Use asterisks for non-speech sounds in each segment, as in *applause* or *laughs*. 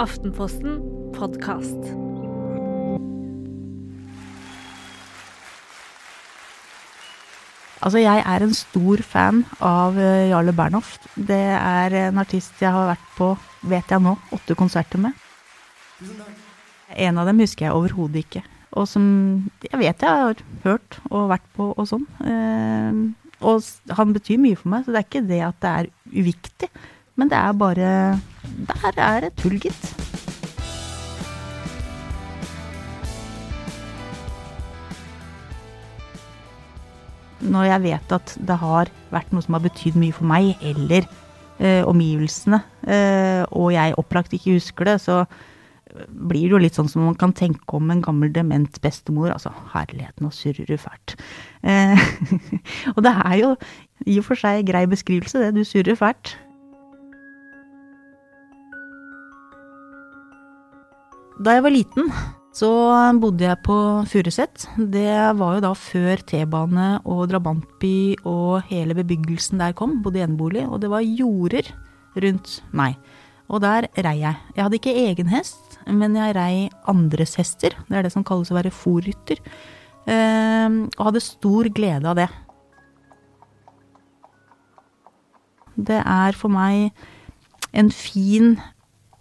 Aftenposten podkast. Altså, jeg er en stor fan av eh, Jarle Bernhoft. Det er en artist jeg har vært på, vet jeg nå, åtte konserter med. En av dem husker jeg overhodet ikke. Og som jeg vet jeg har hørt og vært på og sånn. Eh, og han betyr mye for meg, så det er ikke det at det er uviktig. Men det er bare Der er det tull, gitt. når jeg vet at det har vært noe som har betydd mye for meg, eller eh, omgivelsene, eh, og jeg opplagt ikke husker det, så blir det jo litt sånn som man kan tenke om en gammel dement bestemor. Altså, herligheten, og surrer fælt. Eh, *laughs* og det er jo i og for seg grei beskrivelse, det. Du surrer fælt. Da jeg var liten, så bodde jeg på Furuset. Det var jo da før T-bane og drabantby og hele bebyggelsen der kom. Bodde i enebolig, og det var jorder rundt meg. Og der rei jeg. Jeg hadde ikke egen hest, men jeg rei andres hester. Det er det som kalles å være fòrrytter. Eh, og hadde stor glede av det. Det er for meg en fin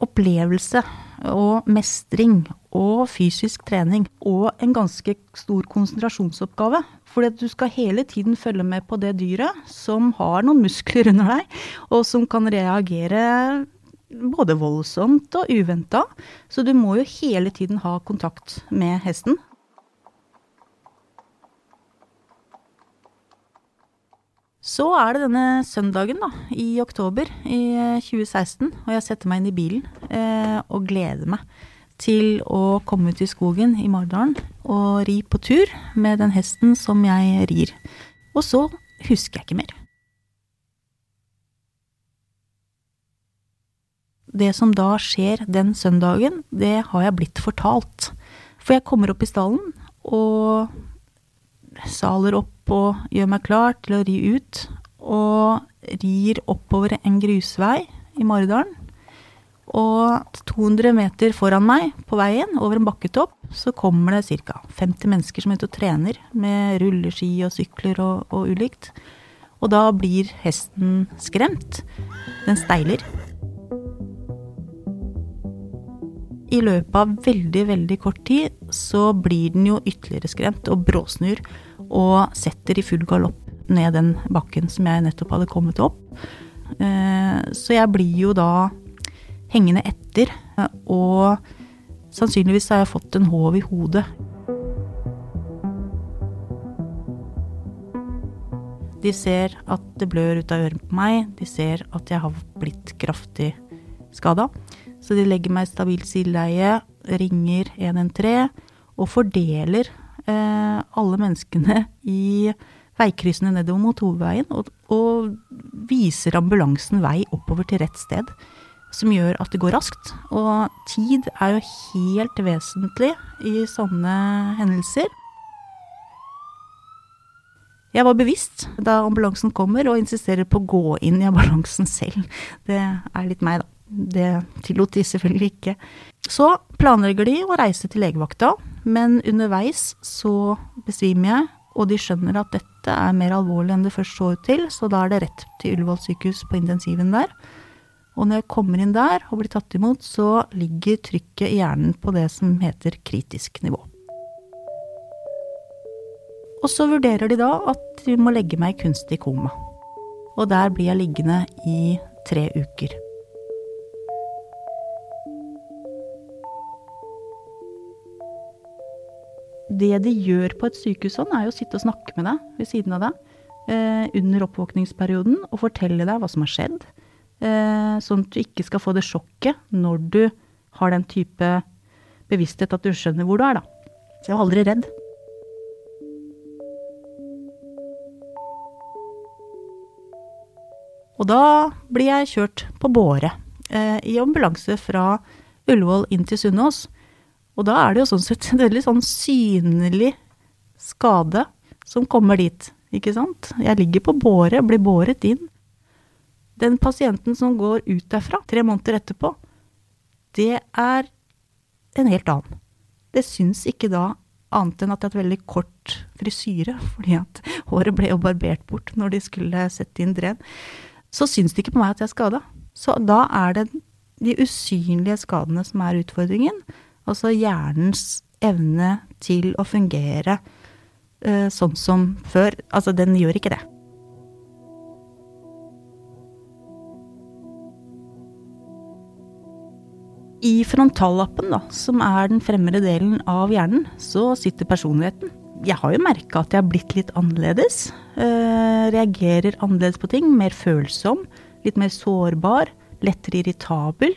opplevelse og mestring og fysisk trening og en ganske stor konsentrasjonsoppgave. Fordi at du skal hele tiden følge med på det dyret som har noen muskler under deg, og som kan reagere både voldsomt og uventa. Så du må jo hele tiden ha kontakt med hesten. Så er det denne søndagen da, i oktober i eh, 2016, og jeg setter meg inn i bilen eh, og gleder meg til å komme ut i skogen i Mardalen og ri på tur med den hesten som jeg rir. Og så husker jeg ikke mer. Det som da skjer den søndagen, det har jeg blitt fortalt. For jeg kommer opp i stallen og saler opp og gjør meg klar til å ri ut. Og rir oppover en grusvei i Maridalen. Og 200 meter foran meg på veien, over en bakketopp, så kommer det ca. 50 mennesker som er ute og trener med rulleski og sykler og, og ulikt. Og da blir hesten skremt. Den steiler. I løpet av veldig, veldig kort tid så blir den jo ytterligere skremt og bråsnur og setter i full galopp ned den bakken som jeg nettopp hadde kommet opp. Eh, Så jeg blir jo da hengende etter, og sannsynligvis har jeg fått en håv i hodet. De ser at det blør ut av ørene på meg, de ser at jeg har blitt kraftig skada. Så de legger meg i stabilt sideleie, ringer 113 og fordeler eh, alle menneskene i veikryssene nedover mot hovedveien, og, og viser ambulansen vei oppover til rett sted. Som gjør at det går raskt. Og tid er jo helt vesentlig i sånne hendelser. Jeg var bevisst da ambulansen kommer, og insisterer på å gå inn i ambulansen selv. Det er litt meg, da. Det tillot de selvfølgelig ikke. Så planlegger de å reise til legevakta, men underveis så besvimer jeg, og de skjønner at dette er mer alvorlig enn det først så ut til, så da er det rett til Ullevål sykehus på intensiven der. Og når jeg kommer inn der og blir tatt imot, så ligger trykket i hjernen på det som heter kritisk nivå. Og så vurderer de da at de må legge meg i kunstig koma. Og der blir jeg liggende i tre uker. Det de gjør på et sykehus sånn, er jo å sitte og snakke med deg ved siden av deg eh, under oppvåkningsperioden og fortelle deg hva som har skjedd. Eh, sånn at du ikke skal få det sjokket når du har den type bevissthet at du skjønner hvor du er, da. Så jeg var aldri redd. Og da blir jeg kjørt på båre eh, i ambulanse fra Ullevål inn til Sunnaas. Og da er det jo sånn sett en veldig sånn synlig skade som kommer dit, ikke sant? Jeg ligger på båre, blir båret inn. Den pasienten som går ut derfra tre måneder etterpå, det er en helt annen. Det syns ikke da annet enn at jeg har et veldig kort frisyre, fordi at håret ble jo barbert bort når de skulle sette inn dren. Så syns det ikke på meg at jeg er skada. Så da er det de usynlige skadene som er utfordringen. Altså hjernens evne til å fungere eh, sånn som før. Altså, den gjør ikke det. I frontallappen, da, som er den fremre delen av hjernen, så sitter personligheten. Jeg har jo merka at jeg har blitt litt annerledes. Eh, reagerer annerledes på ting. Mer følsom. Litt mer sårbar. Lettere irritabel.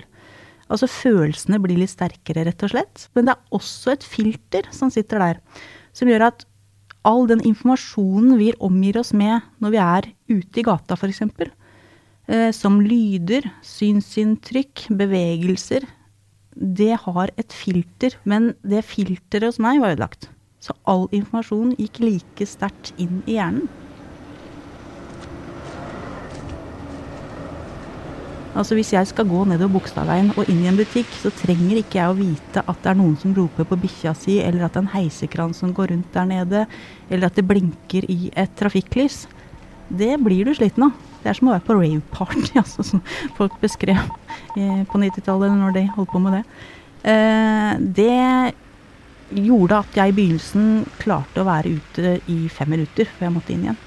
Altså følelsene blir litt sterkere, rett og slett. Men det er også et filter som sitter der, som gjør at all den informasjonen vi omgir oss med når vi er ute i gata, f.eks., eh, som lyder, synsinntrykk, bevegelser, det har et filter. Men det filteret hos meg var ødelagt. Så all informasjon gikk like sterkt inn i hjernen. Altså Hvis jeg skal gå nedover Bogstadveien og inn i en butikk, så trenger ikke jeg å vite at det er noen som roper på bikkja si, eller at det er en heisekran som går rundt der nede, eller at det blinker i et trafikklys. Det blir du sliten av. Det er som å være på rave-party, *laughs* altså, som folk beskrev på 90-tallet når de holdt på med det. Eh, det gjorde at jeg i begynnelsen klarte å være ute i fem minutter før jeg måtte inn igjen.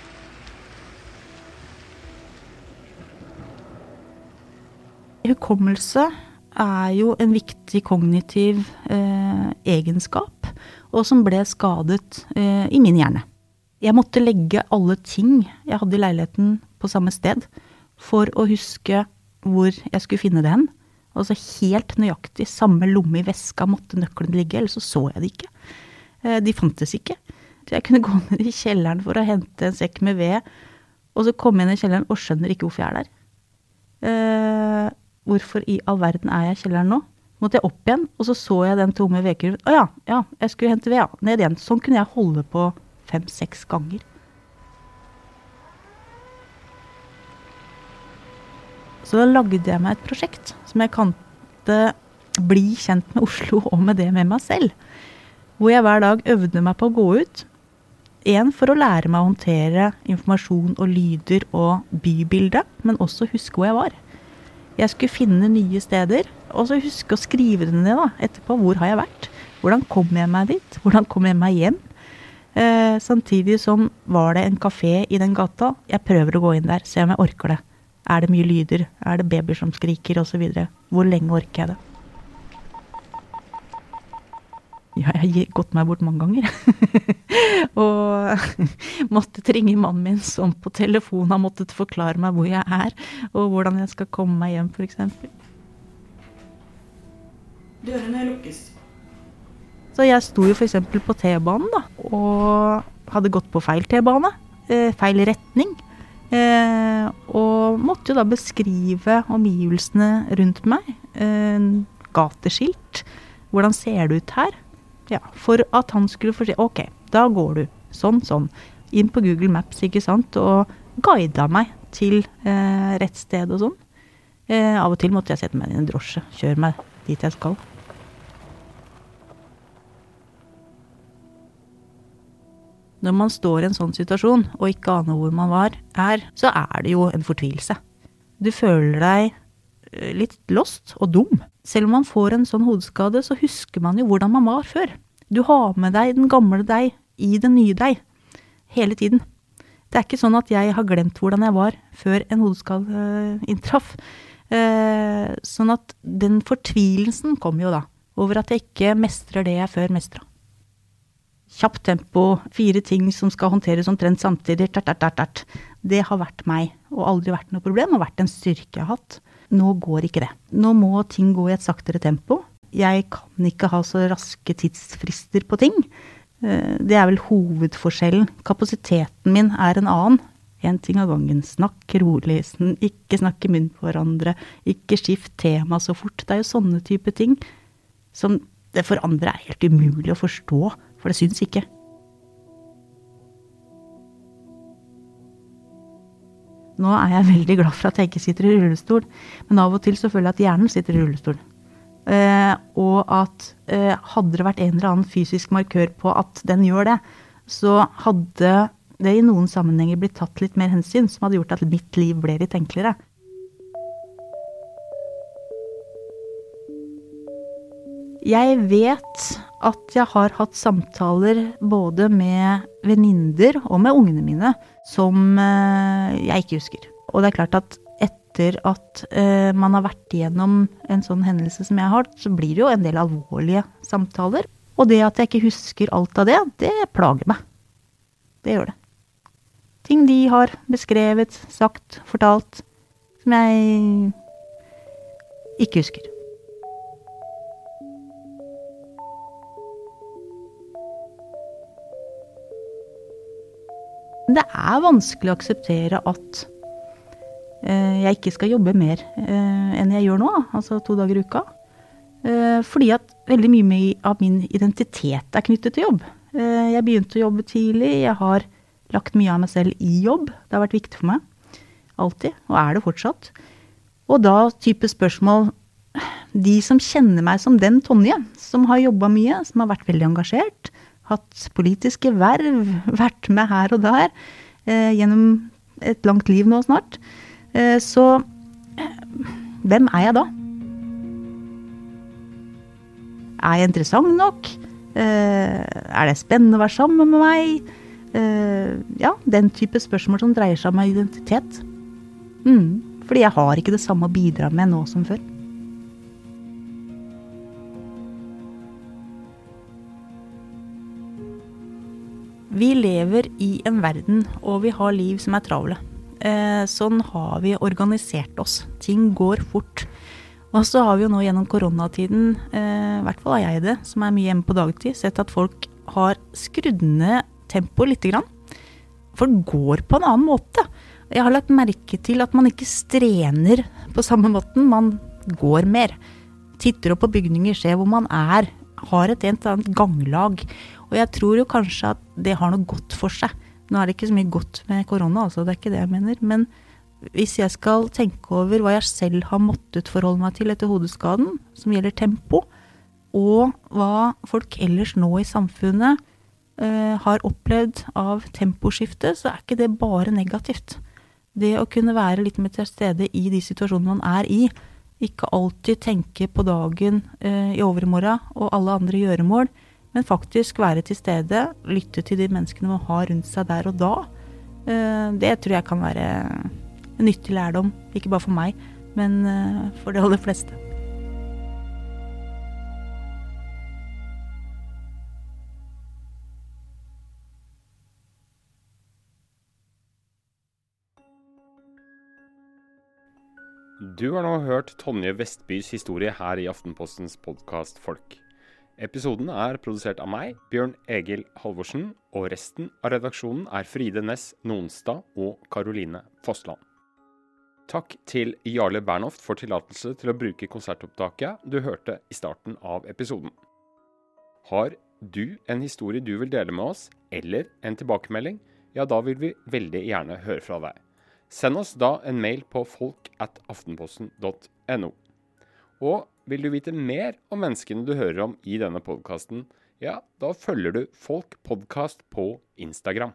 Hukommelse er jo en viktig kognitiv eh, egenskap, og som ble skadet eh, i min hjerne. Jeg måtte legge alle ting jeg hadde i leiligheten på samme sted, for å huske hvor jeg skulle finne det hen. Altså helt nøyaktig samme lomme i veska måtte nøklene ligge, ellers så så jeg det ikke. Eh, de fantes ikke. Så jeg kunne *laughs* gå ned i kjelleren for å hente en sekk med ved, og så komme inn i kjelleren og skjønner ikke hvorfor jeg er der. Eh, hvorfor i all verden er jeg i kjelleren nå? Måtte jeg opp igjen, og så så jeg den tomme vedkurven. Å ja, ja, jeg skulle hente ved, ja. Ned igjen. Sånn kunne jeg holde på fem-seks ganger. Så da lagde jeg meg et prosjekt som jeg kalte Bli kjent med Oslo og med det med meg selv. Hvor jeg hver dag øvde meg på å gå ut. Én for å lære meg å håndtere informasjon og lyder og bybildet, men også huske hvor jeg var. Jeg skulle finne nye steder, og så huske å skrive det ned da, etterpå. Hvor har jeg vært? Hvordan kom jeg meg dit? Hvordan kom jeg meg hjem? Eh, samtidig som var det en kafé i den gata. Jeg prøver å gå inn der, se om jeg orker det. Er det mye lyder? Er det babyer som skriker osv.? Hvor lenge orker jeg det? Ja, jeg har gått meg bort mange ganger. *laughs* og *laughs* måttet ringe mannen min som på telefon har måttet forklare meg hvor jeg er, og hvordan jeg skal komme meg hjem, f.eks. Dørene lukkes. Så jeg sto jo f.eks. på T-banen, da, og hadde gått på feil T-bane. Eh, feil retning. Eh, og måtte jo da beskrive omgivelsene rundt meg. Eh, gateskilt. Hvordan ser det ut her? Ja, for at han skulle få se Ok, da går du. Sånn, sånn. Inn på Google Maps, ikke sant, og guida meg til eh, rett sted og sånn. Eh, av og til måtte jeg sette meg i en drosje. Kjøre meg dit jeg skal. Når man står i en sånn situasjon og ikke aner hvor man var, er, så er det jo en fortvilelse. Du føler deg litt lost og dum. Selv om man får en sånn hodeskade, så husker man jo hvordan man var før. Du har med deg den gamle deg i den nye deg. Hele tiden. Det er ikke sånn at jeg har glemt hvordan jeg var før en hodeskade uh, inntraff. Uh, sånn at den fortvilelsen kommer jo da, over at jeg ikke mestrer det jeg før mestra. Kjapt tempo, fire ting som skal håndteres omtrent samtidig, tert, tert, tert. Det har vært meg, og aldri vært noe problem, og vært en styrke jeg har hatt. Nå går ikke det. Nå må ting gå i et saktere tempo. Jeg kan ikke ha så raske tidsfrister på ting. Eh, det er vel hovedforskjellen. Kapasiteten min er en annen. Én ting av gangen. Snakk rolig. Ikke snakk i munnen på hverandre. Ikke skift tema så fort. Det er jo sånne type ting som det for andre er helt umulig å forstå, for det syns ikke. Nå er jeg veldig glad for at jeg ikke sitter i rullestol, men av og til så føler jeg at hjernen sitter i rullestol. Eh, og at eh, hadde det vært en eller annen fysisk markør på at den gjør det, så hadde det i noen sammenhenger blitt tatt litt mer hensyn, som hadde gjort at mitt liv ble litt enklere. Jeg vet at jeg har hatt samtaler både med venninner og med ungene mine som eh, jeg ikke husker. Og det er klart at etter at eh, man har vært igjennom en sånn hendelse som jeg har, så blir det jo en del alvorlige samtaler. Og det at jeg ikke husker alt av det, det plager meg. Det gjør det. Ting de har beskrevet, sagt, fortalt, som jeg ikke husker. Det er vanskelig å akseptere at eh, jeg ikke skal jobbe mer eh, enn jeg gjør nå, altså to dager i uka. Eh, fordi at veldig mye av min identitet er knyttet til jobb. Jeg begynte å jobbe tidlig, jeg har lagt mye av meg selv i jobb. Det har vært viktig for meg. Alltid. Og er det fortsatt. Og da type spørsmål De som kjenner meg som den Tonje, som har jobba mye, som har vært veldig engasjert, hatt politiske verv, *laughs* vært med her og der eh, gjennom et langt liv nå snart. Eh, så eh, hvem er jeg da? Er jeg interessant nok? Eh, er det spennende å være sammen med meg? Eh, ja, den type spørsmål som dreier seg om identitet. Mm, fordi jeg har ikke det samme å bidra med nå som før. Vi lever i en verden, og vi har liv som er travle. Eh, sånn har vi organisert oss. Ting går fort. Og så har vi jo nå gjennom koronatiden, eh, i hvert fall har jeg det, som er mye hjemme på dagtid, sett at folk har skrudd ned tempoet lite grann. Folk går på en annen måte. Jeg har lagt merke til at man ikke strener på samme måten, man går mer. Titter opp på bygninger, ser hvor man er. Har et annet ganglag. Og jeg tror jo kanskje at det har noe godt for seg. Nå er det ikke så mye godt med korona, altså, det er ikke det jeg mener. Men hvis jeg skal tenke over hva jeg selv har måttet forholde meg til etter hodeskaden, som gjelder tempo, og hva folk ellers nå i samfunnet uh, har opplevd av temposkifte, så er ikke det bare negativt. Det å kunne være litt mer til stede i de situasjonene man er i, ikke alltid tenke på dagen uh, i overmorgen og alle andre gjøremål, men faktisk være til stede, lytte til de menneskene man har rundt seg der og da. Uh, det tror jeg kan være en nyttig lærdom, ikke bare for meg, men for de aller fleste. Du har nå hørt Tonje Vestbys historie her i Aftenpostens podkast Folk. Episoden er produsert av meg, Bjørn Egil Halvorsen, og resten av redaksjonen er Fride Næss Nonstad og Karoline Fossland. Takk til Jarle Bernhoft for tillatelse til å bruke konsertopptaket du hørte i starten av episoden. Har du en historie du vil dele med oss, eller en tilbakemelding, ja, da vil vi veldig gjerne høre fra deg. Send oss da en mail på folk at aftenposten.no. Og vil du vite mer om menneskene du hører om i denne podkasten, ja, da følger du Folk Podkast på Instagram.